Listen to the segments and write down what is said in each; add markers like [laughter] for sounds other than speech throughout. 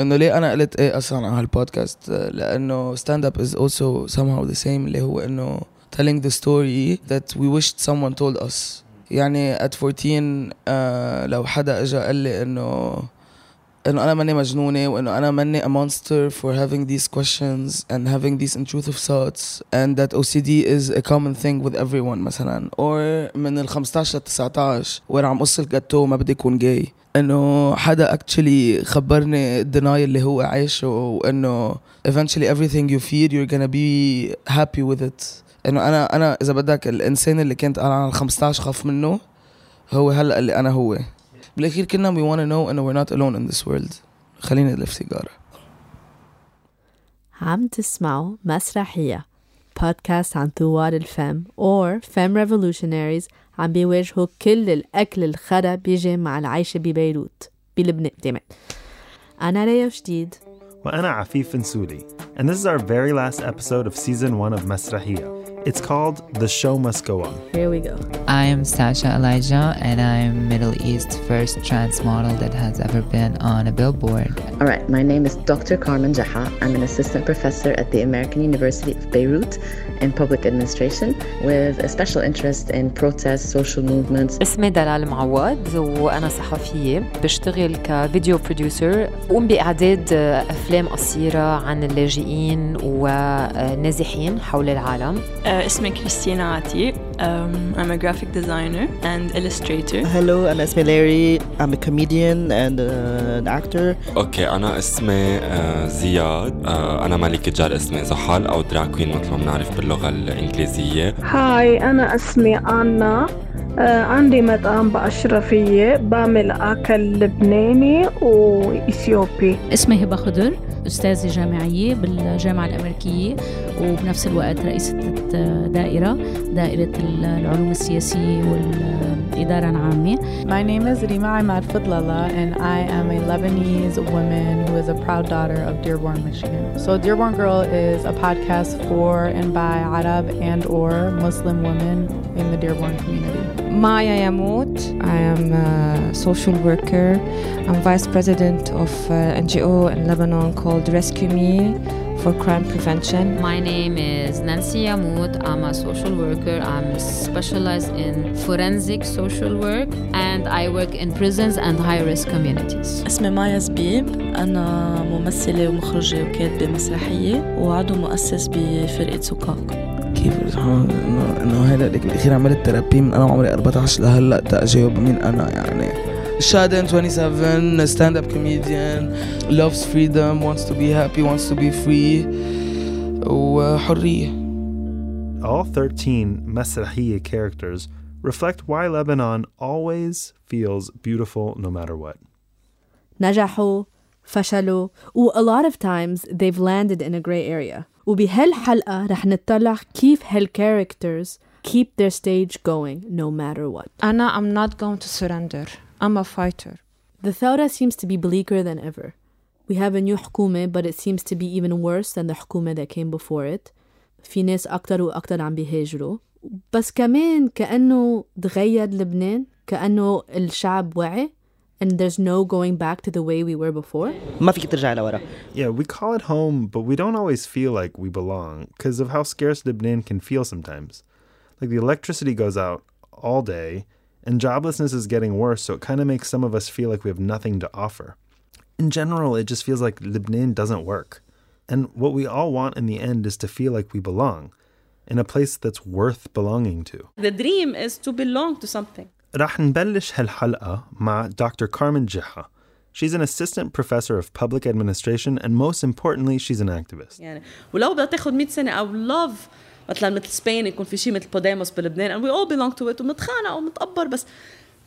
انه ليه انا قلت ايه اصلا على هالبودكاست لانه stand up is also somehow the same اللي هو انه telling the story that we wished someone told us يعني at 14 uh, لو حدا اجى قال لي انه انه انا ماني مجنونه وانه انا ماني a monster for having these questions and having these intrusive thoughts and that OCD is a common thing with everyone مثلا or من ال 15 ل 19 وين عم قص الجاتو ما بدي اكون جاي إنه حدا actually خبرني الدناي اللي هو عايشه وإنه eventually everything you fear you're gonna be happy with it. إنه أنا أنا إذا بدك الإنسان اللي كنت أنا على ال 15 خاف منه هو هلأ اللي أنا هو. بالأخير كنا we wanna know إنه we're not alone in this world. خليني ادلف سيجارة. عم تسمعوا مسرحية. بودكاست عن ثوار الفم or femme revolutionaries عم بيواجهوا كل الأكل الخرا بيجي مع العيشة ببيروت بلبنان دايما. أنا ريا جديد وأنا عفيف نسولي and this is our very last episode of season one of مسرحية It's called The Show Must Go On. Here we go. I am Sasha Elijah, and I'm Middle East's first trans model that has ever been on a billboard. All right, my name is Dr. Carmen Geha. I'm an assistant professor at the American University of Beirut in public administration with a special interest in protests, social movements. اسمي دلال معوض وأنا صحفية بشتغل كفيديو بروديوسر بقوم بإعداد أفلام قصيرة عن اللاجئين ونازحين حول العالم اسمي كريستينا عتيق um, I'm a graphic designer and illustrator Hello, أنا اسمي لاري I'm a comedian and uh, an actor اوكي انا اسمي آه، زياد آه، انا ملكة جار اسمي زحل او دراكوين مثل ما بنعرف باللغة الانجليزية هاي أنا اسمي آنا آه عندي مطعم بأشرفية بعمل أكل لبناني وإثيوبي اسمي هبة خضر أستاذة جامعية بالجامعة الأمريكية وبنفس الوقت رئيسة دائرة دائرة العلوم السياسية والإدارة العامة My name is Rima Ahmad Fadlala and I am a Lebanese woman who is a proud daughter of Dearborn, Michigan. So Dearborn Girl is a podcast for and by Arab and or Muslim women in the Dearborn community. Maya Yamout. I am a social worker. I'm vice president of an NGO in Lebanon called Rescue Me for crime prevention. My name is Nancy Yamout. I'm a social worker. I'm specialized in forensic social work and I work in prisons and high risk communities. اسمي مايا زبيب أنا ممثلة ومخرجة وكاتبة مسرحية وعضو مؤسس بفرقة سوكاك. كيف سبحان الله انه انه هيدا اللي بالاخير عملت ثيرابي من انا وعمري 14 لهلا تجاوب مين انا يعني Shaden 27 stand up comedian loves freedom wants to be happy wants to be free وحرية All 13 مسرحية characters reflect why Lebanon always feels beautiful no matter what. نجحوا فشلوا و a lot of times they've landed in a gray area وبهالحلقة رح نطلع كيف هالcharacters keep their stage going no matter what أنا I'm not going to surrender. I'm a fighter. The thawra seems to be bleaker than ever. We have a new حكومة but it seems to be even worse than the حكومة that came before it. في ناس أكتر وأكتر عم بيهاجروا بس كمان كأنه تغير لبنان كأنه الشعب وعي and there's no going back to the way we were before. Yeah, we call it home, but we don't always feel like we belong because of how scarce Lebanon can feel sometimes. Like the electricity goes out all day, and joblessness is getting worse, so it kind of makes some of us feel like we have nothing to offer. In general, it just feels like Lebanon doesn't work. And what we all want in the end is to feel like we belong in a place that's worth belonging to. The dream is to belong to something راح نبلش هالحلقة مع Dr. Carmen Geha. She's an assistant professor of public administration and most importantly she's an activist. يعني ولو بدها تاخذ 100 سنة أو love مثلا مثل سبين يكون في شيء مثل بوديموس بلبنان and we all belong to it ومتخانق ومتقبر بس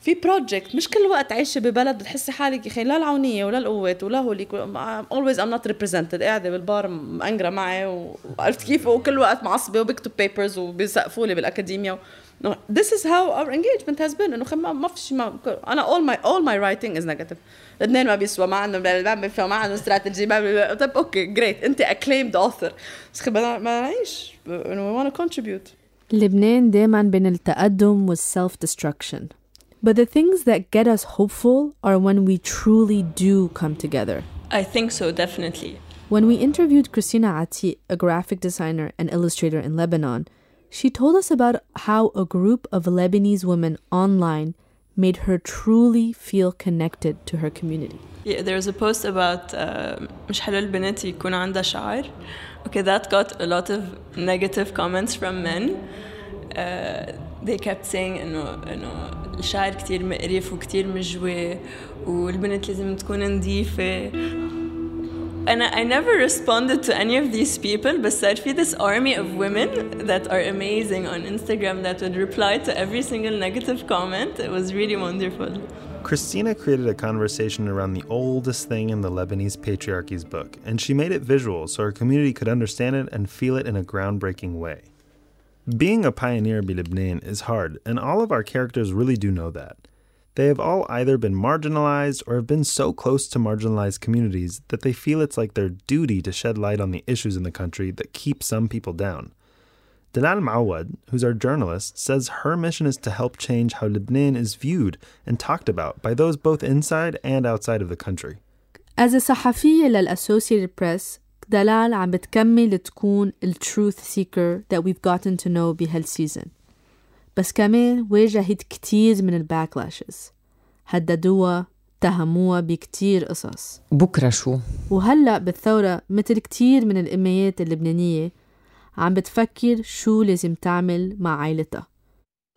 في بروجكت مش كل وقت عايشه ببلد بتحسي حالك يا اخي لا العونيه ولا القوات ولا هوليك اولويز ام نوت ريبريزنتد قاعده بالبار مأنجرة معي وعرفت كيف وكل وقت معصبه وبكتب بيبرز وبيسقفوا لي بالاكاديميا و... No, this is how our engagement has been انه ما ما في شيء ما انا all my all my writing is negative لبنان ما بيسوى ما عنده ما بيفهم ما عنده استراتيجي ما طيب اوكي جريت انت acclaimed author بس ما نعيش انه we want to contribute لبنان دايما بين التقدم والself destruction But the things that get us hopeful are when we truly do come together. I think so, definitely. When we interviewed Christina Ati, a graphic designer and illustrator in Lebanon, she told us about how a group of Lebanese women online made her truly feel connected to her community. Yeah, there's a post about uh, مش حلو البنت يكون عندها شعر. Okay, that got a lot of negative comments from men. Uh, they kept saying انه انه الشعر كتير مقرف وكتير مجوي والبنت لازم تكون نظيفة. and I, never responded to any of these people, but I feel this army of women that are amazing on Instagram that would reply to every single negative comment. It was really wonderful. Christina created a conversation around the oldest thing in the Lebanese patriarchy's book, and she made it visual so her community could understand it and feel it in a groundbreaking way. Being a pioneer in Lebanon is hard, and all of our characters really do know that. They have all either been marginalized or have been so close to marginalized communities that they feel it's like their duty to shed light on the issues in the country that keep some people down. Dalal Mawad, who's our journalist, says her mission is to help change how Lebanon is viewed and talked about by those both inside and outside of the country. As a صحفية للأسوسييتد Press, دلال عم بتكمل تكون ال truth seeker that we've gotten to know بهالسيزن بس كمان واجهت كتير من الباكلاشز هددوها اتهموها بكتير قصص بكرة شو؟ وهلأ بالثورة مثل كتير من الأميات اللبنانية عم بتفكر شو لازم تعمل مع عائلتها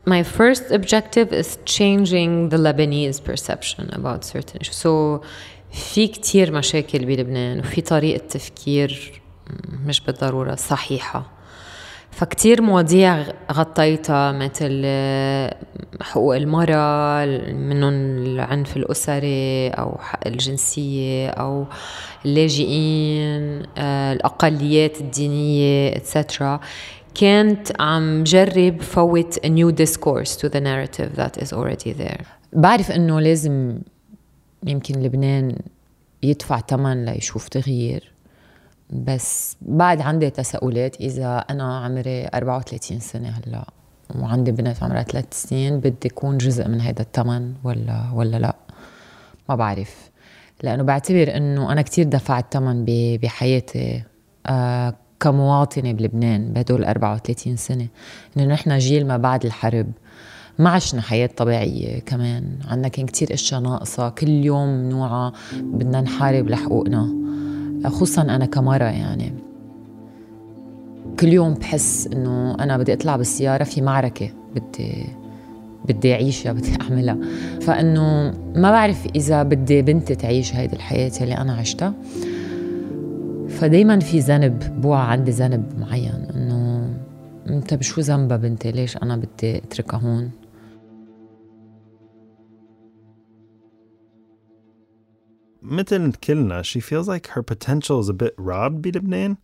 My first objective is changing the Lebanese perception about certain issues. So في كتير مشاكل بلبنان وفي طريقة تفكير مش بالضرورة صحيحة فكتير مواضيع غطيتها مثل حقوق المرأة منهم العنف الأسري أو حق الجنسية أو اللاجئين الأقليات الدينية etc. كانت عم جرب فوت a new discourse to the narrative that is already there بعرف إنه لازم يمكن لبنان يدفع ثمن ليشوف تغيير بس بعد عندي تساؤلات إذا أنا عمري 34 سنة هلأ وعندي بنت عمرها ثلاث سنين بدي أكون جزء من هذا الثمن ولا ولا لأ؟ ما بعرف. لأنه بعتبر إنه أنا كثير دفعت ثمن بحياتي آه كمواطنة بلبنان بهدول 34 سنة. إنه نحن جيل ما بعد الحرب. ما عشنا حياة طبيعية كمان. عنا كان كتير إشياء ناقصة. كل يوم نوعا بدنا نحارب لحقوقنا. خصوصا أنا كمرة يعني. كل يوم بحس إنه أنا بدي أطلع بالسيارة في معركة بدي بدي أعيشها بدي [laughs] أعملها. فإنه ما بعرف إذا بدي بنتي تعيش هيدي الحياة اللي أنا عشتها. فدايما في ذنب بوعى عندي ذنب معين. إنه أنت بشو ذنبها بنتي؟ ليش أنا بدي أتركها هون؟ مثل كلنا she feels like her potential is a bit robbed بلبنان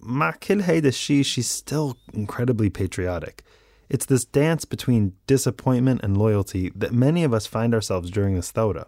مع كل هيدا الشي she's still incredibly patriotic. It's this dance between disappointment and loyalty that many of us find ourselves during this thawra.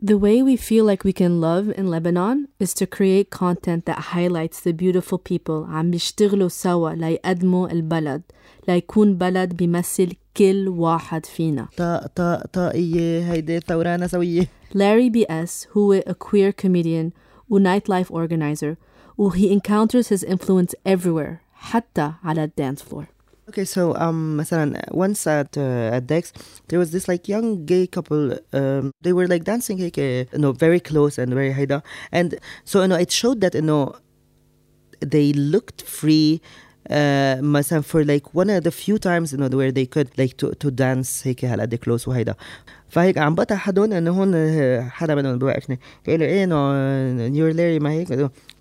The way we feel like we can love in Lebanon is to create content that highlights the beautiful people عم بيشتغلوا سوا ليقدموا البلد ليكون بلد بيمثل كل واحد فينا طا طا طائية هيدي ثورانة سوية Larry B.S. هو a queer comedian و nightlife organizer و he encounters his influence everywhere حتى على الدانس floor. Okay, so um, مثلا once at uh, at Dex, there was this like young gay couple. Um, they were like dancing like you know very close and very high and so you know it showed that you know they looked free. Uh, مثلا for like one of the few times you know where they could like to to dance هيك هالقد close وهيدا فهيك عم بقطع حدهم انه هون حدا منهم بوقفني قال له ايه انه you're Larry ما هيك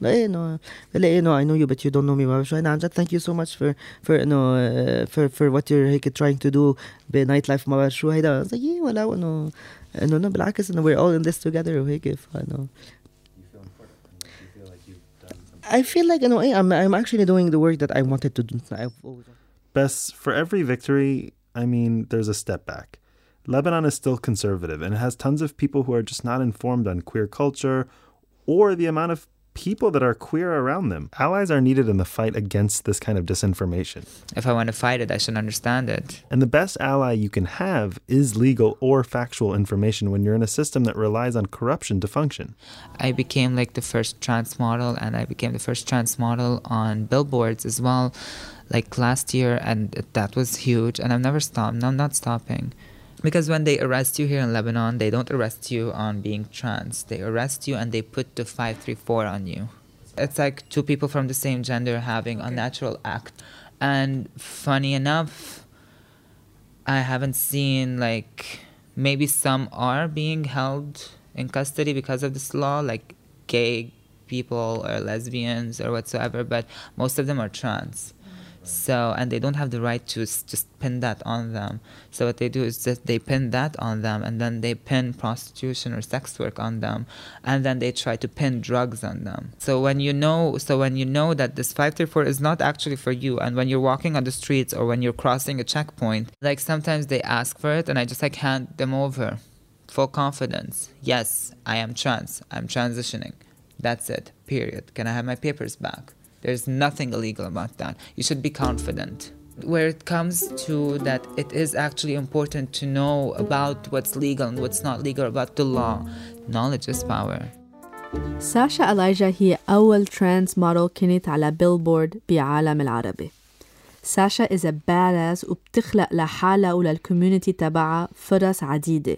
لا ايه انه لا ايه انه I know you but you don't know me ما شو عن جد thank you so much for for انه for for what you're هيك trying to do بنايت لايف ما بعرف شو هيدا زي ايه ولا انه انه بالعكس انه we're all in this together وهيك فانه I feel like you know, I'm I'm actually doing the work that I wanted to do. Bess, for every victory, I mean, there's a step back. Lebanon is still conservative and it has tons of people who are just not informed on queer culture or the amount of people that are queer around them. Allies are needed in the fight against this kind of disinformation. If I want to fight it, I should understand it. And the best ally you can have is legal or factual information when you're in a system that relies on corruption to function. I became like the first trans model, and I became the first trans model on billboards as well, like last year, and that was huge. And I've never stopped. I'm not stopping. Because when they arrest you here in Lebanon, they don't arrest you on being trans. They arrest you and they put the 534 on you. It's like two people from the same gender having a natural act. And funny enough, I haven't seen like maybe some are being held in custody because of this law, like gay people or lesbians or whatsoever, but most of them are trans. So, and they don't have the right to just pin that on them. So, what they do is that they pin that on them and then they pin prostitution or sex work on them. And then they try to pin drugs on them. So, when you know, so when you know that this 534 is not actually for you, and when you're walking on the streets or when you're crossing a checkpoint, like sometimes they ask for it and I just like hand them over. Full confidence. Yes, I am trans. I'm transitioning. That's it. Period. Can I have my papers back? There's nothing illegal about that. You should be confident. Where it comes to that, it is actually important to know about what's legal and what's not legal about the law. Knowledge is power. ساشا ألايجا هي أول ترانس موديل كانت على بيلبورد بعالم العربي ساشا is a badass وبتخلق لحالها وللكوميونتي تبعها فرص عديدة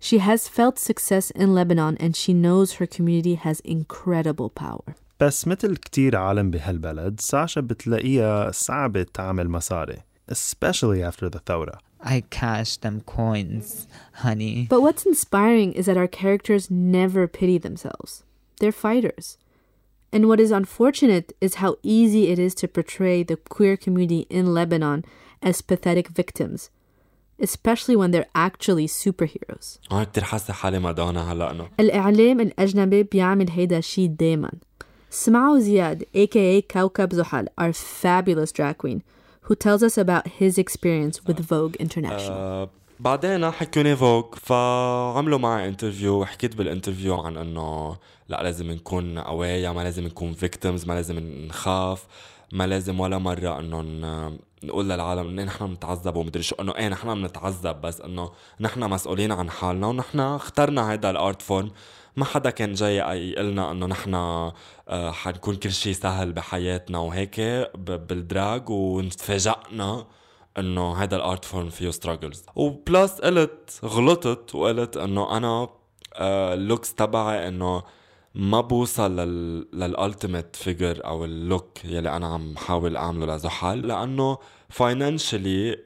She has felt success in Lebanon and she knows her community has incredible power. بس مثل كتير عالم بهالبلد ساشا بتلاقيها صعبة تعمل مصاري especially after the ثورة I cash them coins, honey. But what's inspiring is that our characters never pity themselves. They're fighters. And what is unfortunate is how easy it is to portray the queer community in Lebanon as pathetic victims, especially when they're actually superheroes. أنا كتير حاسة حالي مادونا هلا أنا الإعلام الأجنبي بيعمل هيدا الشي دايما سمعوا زياد aka كوكب زحل our fabulous drag queen who tells us about his experience with Vogue International. آه بعدين حكوني فوق فعملوا معي انترفيو وحكيت بالانترفيو عن انه لا لازم نكون قوايا ما لازم نكون فيكتيمز ما لازم نخاف ما لازم ولا مرة انه نقول للعالم إنه نحن بنتعذب ومدري شو إنه إيه نحن بنتعذب بس إنه نحن مسؤولين عن حالنا ونحن اخترنا هيدا الأرت فورم. ما حدا كان جاي يقلنا إنه نحن آه، حنكون كل شيء سهل بحياتنا وهيك بالدراج ونتفاجئنا إنه هذا الأرت فورم فيه ستراجلز وبلس قلت غلطت وقلت إنه أنا اللوكس تبعي إنه ما بوصل لل للالتيميت فيجر أو اللوك يلي أنا عم حاول أعمله لزحل لأنه فاينانشلي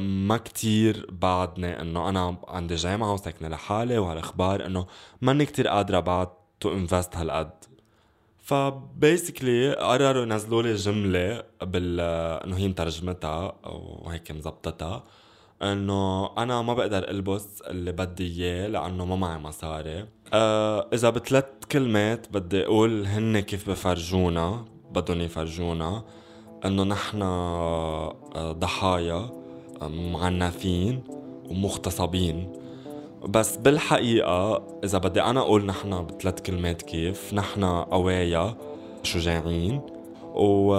ما كتير بعدني إنه أنا عندي جامعة وساكنة لحالي وهالإخبار إنه ماني كتير قادرة بعد تو انفست هالقد. فبيسكلي قرروا ينزلوا لي جملة بال إنه هي مترجمتها وهيك مزبطتها. إنه أنا ما بقدر ألبس اللي بدي إياه لأنه ما معي مصاري. آه إذا بثلاث كلمات بدي أقول هن كيف بفرجونا بدهم يفرجونا. إنه نحن آه، ضحايا آه، معنفين ومغتصبين. بس بالحقيقة إذا بدي أنا أقول نحن بثلاث كلمات كيف نحن قوايا شجاعين و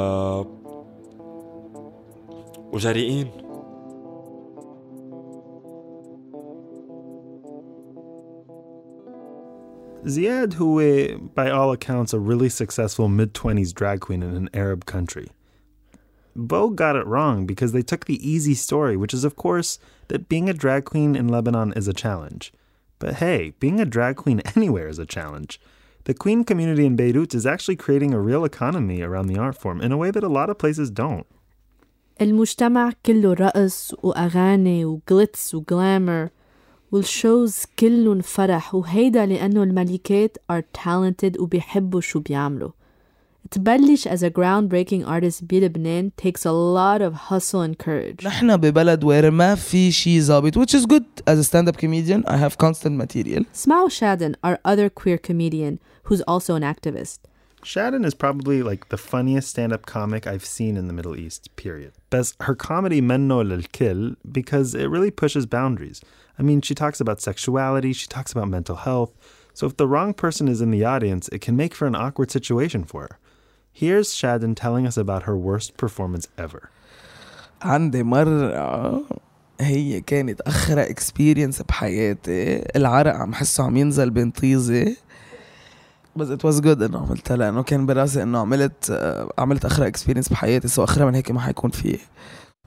وجريئين. Ziad Houé, by all accounts, a really successful mid 20s drag queen in an Arab country. Vogue got it wrong because they took the easy story, which is, of course, that being a drag queen in Lebanon is a challenge. But hey, being a drag queen [laughs] anywhere is a challenge. The queen community in Beirut is actually creating a real economy around the art form in a way that a lot of places don't. المجتمع كله رقص وأغاني وجلتس وجلامر will shows كلهم فرح وهيدا لأنه الملكات are talented وبيحبوا شو بيعملوا تبلش as a groundbreaking artist بلبنان takes a lot of hustle and courage. نحن ببلد where ما في شيء ظابط which is good. As a stand-up comedian I have constant material. اسمعوا شادن our other queer comedian who's also an activist. Shaden is probably like the funniest stand-up comic I've seen in the Middle East, period. But her comedy Menno Lil Kill because it really pushes boundaries. I mean, she talks about sexuality, she talks about mental health. So if the wrong person is in the audience, it can make for an awkward situation for her. Here's Shaden telling us about her worst performance ever. عندي مرة هي كانت أخرى experience بحياتي العرق عم حسه عم ينزل بين طيزي بس ات واز جود انه عملتها لانه كان براسي انه عملت عملت اخرى اكسبيرينس بحياتي سو اخرى من هيك ما حيكون فيه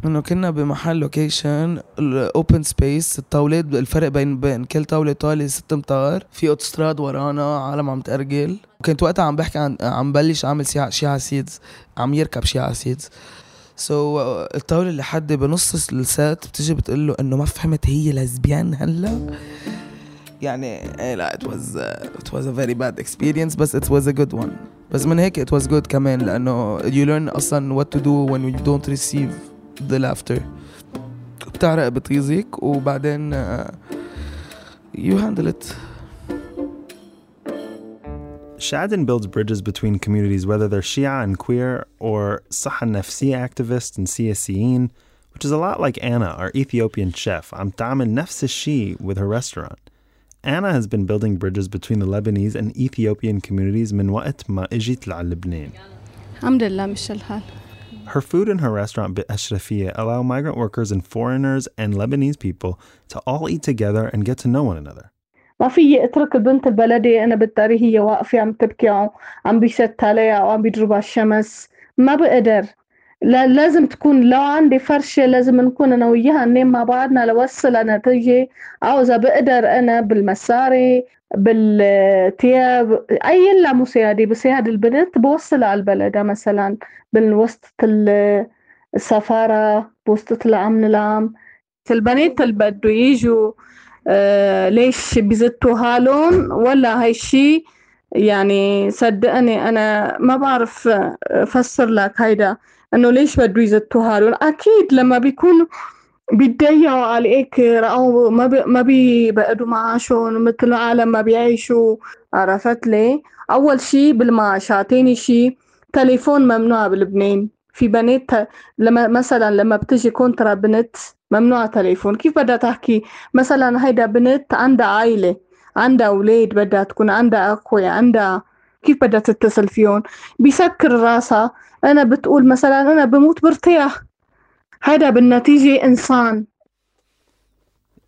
إنه كنا بمحل لوكيشن الاوبن سبيس الطاولات الفرق بين بين كل طاولة طاوله ست امتار في أوتوستراد ورانا عالم عم تأرجل. وكنت وقتها عم بحكي عن عم بلش أعمل شيعة سيدز عم يركب شيعة سيدز سو so, الطاولة اللي حد بنص السات بتجي بتقول له إنه ما فهمت هي لزبيان هلا؟ يعني إيه لا it was uh, it was a very bad experience بس it was a good one. بس من هيك it was good كمان لأنه you learn أصلا what to do when you don't receive the laughter بتعرق بتغيظك وبعدين you handle it Shaden builds bridges between communities, whether they're Shia and queer or Saha Nafsi activists and CSEen, which is a lot like Anna, our Ethiopian chef, Amtam and Nafsi with her restaurant. Anna has been building bridges between the Lebanese and Ethiopian communities من وقت ما اجيت لعلبنان. Her food and her restaurant Bit Ashrafiyya allow migrant workers and foreigners and Lebanese people to all eat together and get to know one another. ما في اترك البنت البلدي انا بالطريق هي واقفه عم تبكي او عم بيشت عليها او عم بيضربها الشمس ما بقدر لا لازم تكون لو عندي فرشه لازم نكون أنا وياها ننام مع بعضنا لوصل نتيجه أو اذا بقدر أنا بالمساري بالثياب أي لا مساعده بساعد البنت بوصلها على البلد مثلا بالوسط السفارة بوسط العام العام. البنات اللي بده يجوا آه ليش بزتوا حالهم؟ ولا هاي الشي؟ يعني صدقني أنا ما بعرف أفسر لك هيدا. انه ليش بده يزتوا حالهم أكيد لما بيكونوا بيتضيقوا عليك أو ما بي ما بيبقدوا معاشهم مثل العالم ما بيعيشوا. عرفت لي أول شي بالمعاشات تاني شي تليفون ممنوع بلبنان في بنات لما مثلا لما بتجي كونترا بنت ممنوع تليفون. كيف بدها تحكي؟ مثلا هيدا بنت عندها عائلة عندها أولاد بدها تكون عندها أخوة عندها كيف بدها تتصل فيهم؟ بيسكر راسها. أنا بتقول مثلا أنا بموت برتاح هيدا بالنتيجة إنسان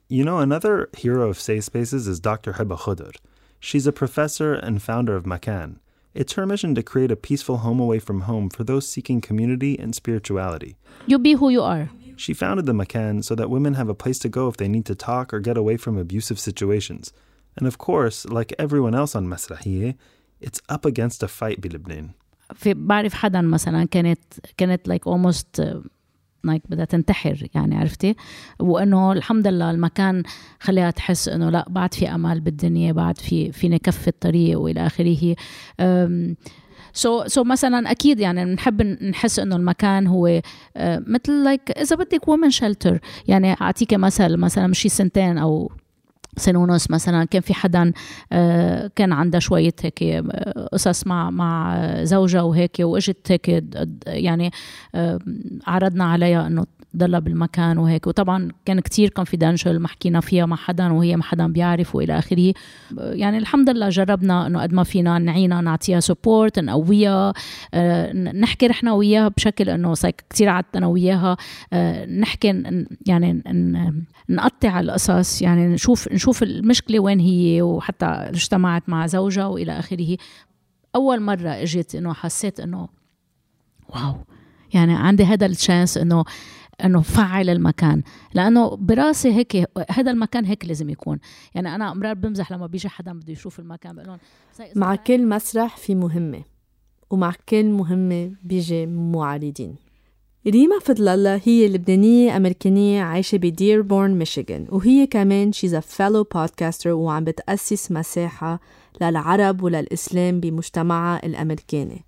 You know, another hero of safe spaces is Dr. Hiba Khudur. She's a professor and founder of Makan. It's her mission to create a peaceful home away from home for those seeking community and spirituality. You be who you are. She founded the Makan so that women have a place to go if they need to talk or get away from abusive situations. And of course, like everyone else on Masrahiyeh, it's up against a fight بلبنان. في بعرف حدا مثلا كانت كانت like almost لايك بدها تنتحر يعني عرفتي؟ وإنه الحمد لله المكان خليها تحس إنه لا بعد في أمل بالدنيا بعد في فينا كف الطريق وإلى آخره. سو so, سو so مثلا أكيد يعني بنحب نحس إنه المكان هو مثل لايك like إذا بدك وومن شلتر يعني أعطيك مثل مثلا شي سنتين أو سنة ونص مثلا كان في حدا كان عندها شوية هيك قصص مع مع زوجها وهيك وإجت هيك يعني عرضنا عليها إنه ضلها بالمكان وهيك. وطبعا كان كتير كونفيدنشال ما حكينا فيها مع حدا وهي ما حدا بيعرف وإلى آخره. يعني الحمد لله جربنا إنه قد ما فينا نعينا نعطيها سبورت نقويها نحكي رحنا وياها بشكل إنه كتير قعدت أنا وياها نحكي يعني نقطع القصص يعني نشوف نشوف المشكلة وين هي وحتى اجتمعت مع زوجها وإلى آخره. أول مرة اجت إنه حسيت إنه واو يعني عندي هذا الشانس إنه إنه فعل المكان. لأنه براسي هيك هذا المكان هيك لازم يكون. يعني أنا امرار بمزح لما بيجي حدا بده يشوف المكان بقول لهم مع كل مسرح في مهمة ومع كل مهمة بيجي معارضين. ريما فضل الله هي لبنانية أمريكانية عايشة بديربورن ميشيغان وهي كمان she's a fellow podcaster وعم بتأسس مساحة للعرب وللإسلام بمجتمعها الأمريكاني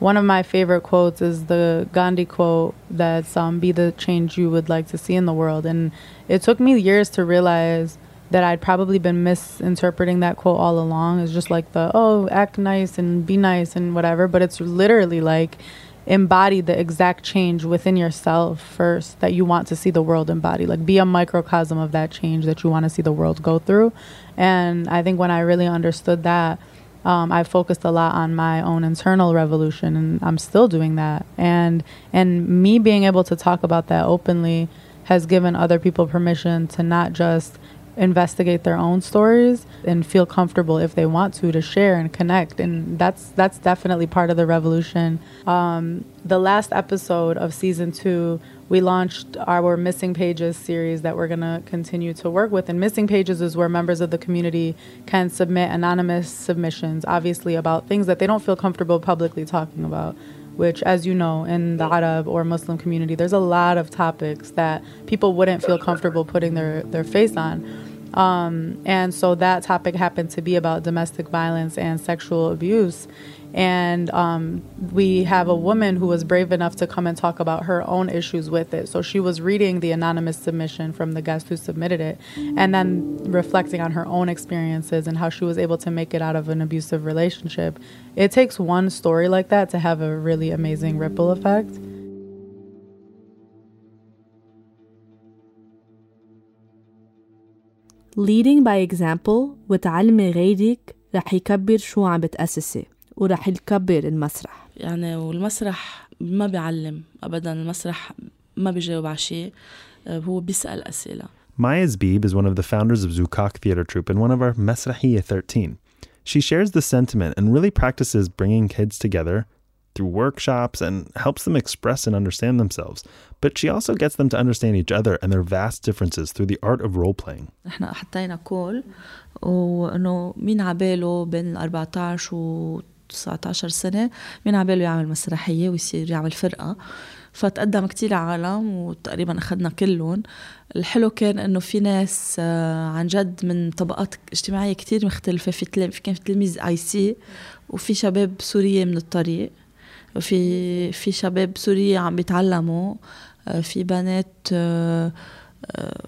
One of my favorite quotes is the Gandhi quote that's um, be the change you would like to see in the world. And it took me years to realize that I'd probably been misinterpreting that quote all along. It's just like the, oh, act nice and be nice and whatever. But it's literally like, embody the exact change within yourself first that you want to see the world embody. Like be a microcosm of that change that you want to see the world go through. And I think when I really understood that, um, I focused a lot on my own internal revolution, and I'm still doing that. And and me being able to talk about that openly has given other people permission to not just investigate their own stories and feel comfortable if they want to to share and connect. And that's that's definitely part of the revolution. Um, the last episode of season two we launched our missing pages series that we're going to continue to work with. And missing pages is where members of the community can submit anonymous submissions obviously about things that they don't feel comfortable publicly talking about which, as you know, in the Arab or Muslim community, there's a lot of topics that people wouldn't feel comfortable putting their, their face on. Um, and so that topic happened to be about domestic violence and sexual abuse. And um, we have a woman who was brave enough to come and talk about her own issues with it. So she was reading the anonymous submission from the guest who submitted it and then reflecting on her own experiences and how she was able to make it out of an abusive relationship. It takes one story like that to have a really amazing ripple effect. leading by example وتعلمي غيرك رح يكبر شو عم بتأسسي وراح يكبر المسرح يعني والمسرح ما بيعلم ابدا المسرح ما بيجاوب على شيء هو بيسال اسئله Maya Zbib is one of the founders of Zoukak Theater Troupe and one of our Mesrahiya 13. She shares the sentiment and really practices bringing kids together through workshops and helps them express and understand themselves. But she also gets them to understand each other and their vast differences through the art of role playing. احنا وانه مين عباله بين 14 و 19 سنة مين عباله يعمل مسرحية ويصير يعمل فرقة. فتقدم كتير عالم وتقريبا أخذنا كلهم. الحلو كان إنه في ناس عن جد من طبقات اجتماعية كتير مختلفة. في في كان في تلميذ اي سي وفي شباب سورية من الطريق. وفي في شباب سورية عم بيتعلموا. في بنات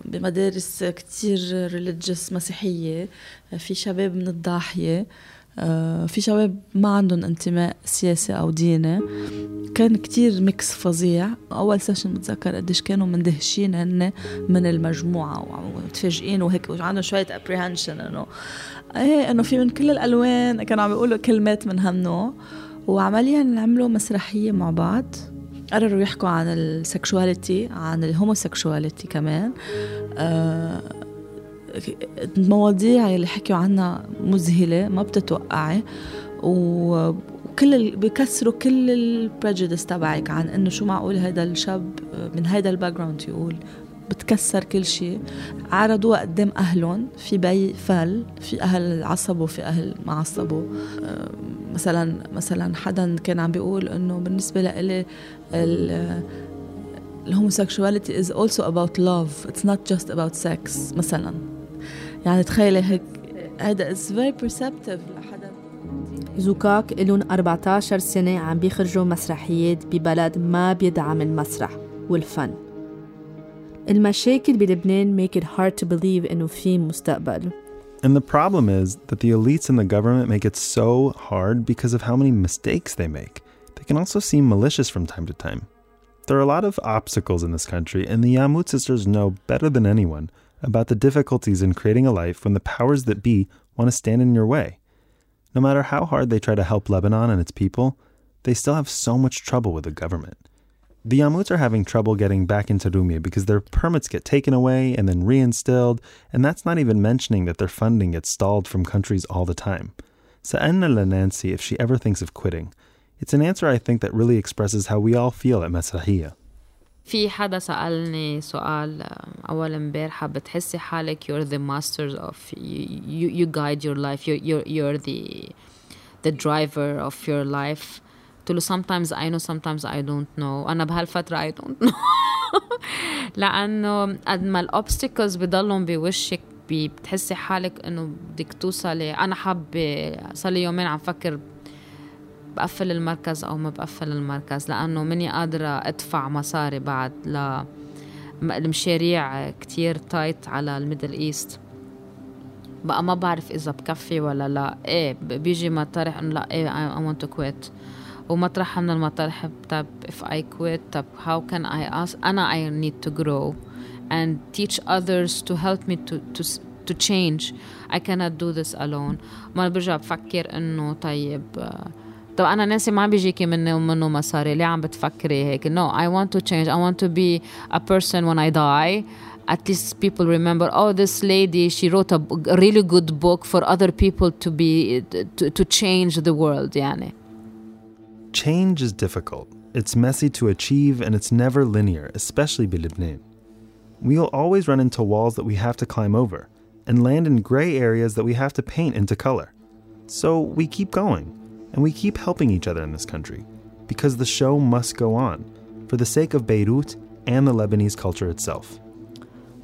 بمدارس كتير ريليجيوس مسيحية. في شباب من الضاحية. في شباب ما عندهم انتماء سياسي أو ديني. كان كتير ميكس فظيع. أول سيشن بتذكر قديش كانوا مندهشين هن من المجموعة ومتفاجئين وهيك وعندهم شوية apprehension إنه إيه إنه في من كل الألوان. كانوا عم بيقولوا كلمات من هالنوع وعمليا عملوا مسرحية مع بعض. قرروا يحكوا عن السكشواليتي عن الهوموسيكشواليتي كمان. آه المواضيع اللي حكوا عنها مذهلة ما بتتوقعي. وكل ال... بكسروا كل البريجيدس تبعك عن إنه شو معقول هذا الشاب من هذا الباك جراوند يقول. بتكسر كل شيء عرضوها قدام أهلهم. في بي فل في أهل عصبوا في أهل ما عصبوا مثلا مثلا حدا كان عم بيقول إنه بالنسبة لإلي الهوموسيكشواليتي is also about love. It's not just about sex مثلا. يعني تخيلي هيك هذا از فيري perceptive لحدا زوكاك إلهم 14 سنة عم بيخرجوا مسرحيات ببلد ما بيدعم المسرح والفن المشاكل بلبنان make it hard to believe إنه في مستقبل And the problem is that the elites in the government make it so hard because of how many mistakes they make. They can also seem malicious from time to time. There are a lot of obstacles in this country, and the Yamout sisters know better than anyone about the difficulties in creating a life when the powers that be want to stand in your way. No matter how hard they try to help Lebanon and its people, they still have so much trouble with the government. The Yamouts are having trouble getting back into Roumieh because their permits get taken away and then reinstilled, and that's not even mentioning that their funding gets stalled from countries all the time. So Sa'anna Nancy if she ever thinks of quitting. It's an answer I think that really expresses how we all feel at Masrahiyya. في حدا سألني سؤال أول امبارحة بتحسي حالك you're the masters of you, you guide your life you're, you're, you're the the driver of your life. قلت له sometimes I know sometimes I don't know. أنا بهالفترة I don't know. [laughs] لأنه قد ما الأوبستكلز بضلهم بوشك بتحسي حالك إنه بدك توصلي. أنا حابة صار لي يومين عم فكر بقفل المركز أو ما بقفل المركز لأنه مني قادرة أدفع مصاري بعد ل المشاريع كتير تايت على الميدل إيست. بقى ما بعرف إذا بكفي ولا لا. إيه بيجي مطرح إنه لا إيه I want to quit. ومطرح من المطارح طب if I quit طب how can I ask أنا I need to grow and teach others to help me to to to change. I cannot do this alone. ما برجع بفكر إنه طيب آه، طب انا ناسي ما عم بيجيكي مني ومنه مصاري ليه عم بتفكري هيك no I want to change I want to be a person when I die at least people remember oh this lady she wrote a, b- a really good book for other people to be to, to change the world يعني Change is difficult. It's messy to achieve and it's never linear, especially in Lebanon. We'll always run into walls that we have to climb over and land in gray areas that we have to paint into color. So we keep going and we keep helping each other in this country because the show must go on for the sake of Beirut and the Lebanese culture itself.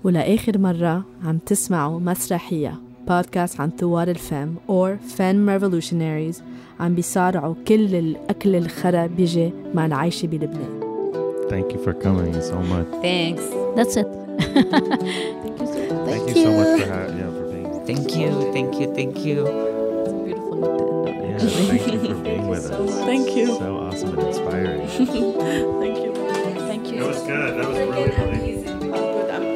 ولآخر مرة عم تسمعوا مسرحية بودكاست عن ثوار الفم or Femme Revolutionaries عم بيصارعوا كل الأكل الخرا بيجي مع العيشة بلبنان Thank you for coming so much. thanks That's it. [laughs] Thank, you so much for, ha- yeah, for being thank you thank you thank you Yeah, thank you for being with us. Thank you. So awesome and inspiring. [laughs] Thank you. Thank you. That was good. That was really funny.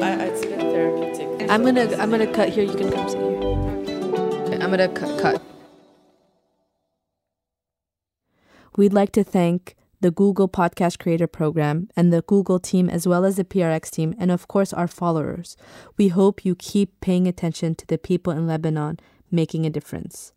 I'm, it's been therapeutic. I'm gonna I'm gonna cut here you can come sit here I'm gonna cut, cut. We'd like to thank the Google Podcast Creator Program and the Google team, as well as the PRX team, and of course our followers. We hope you keep paying attention to the people in Lebanon making a difference.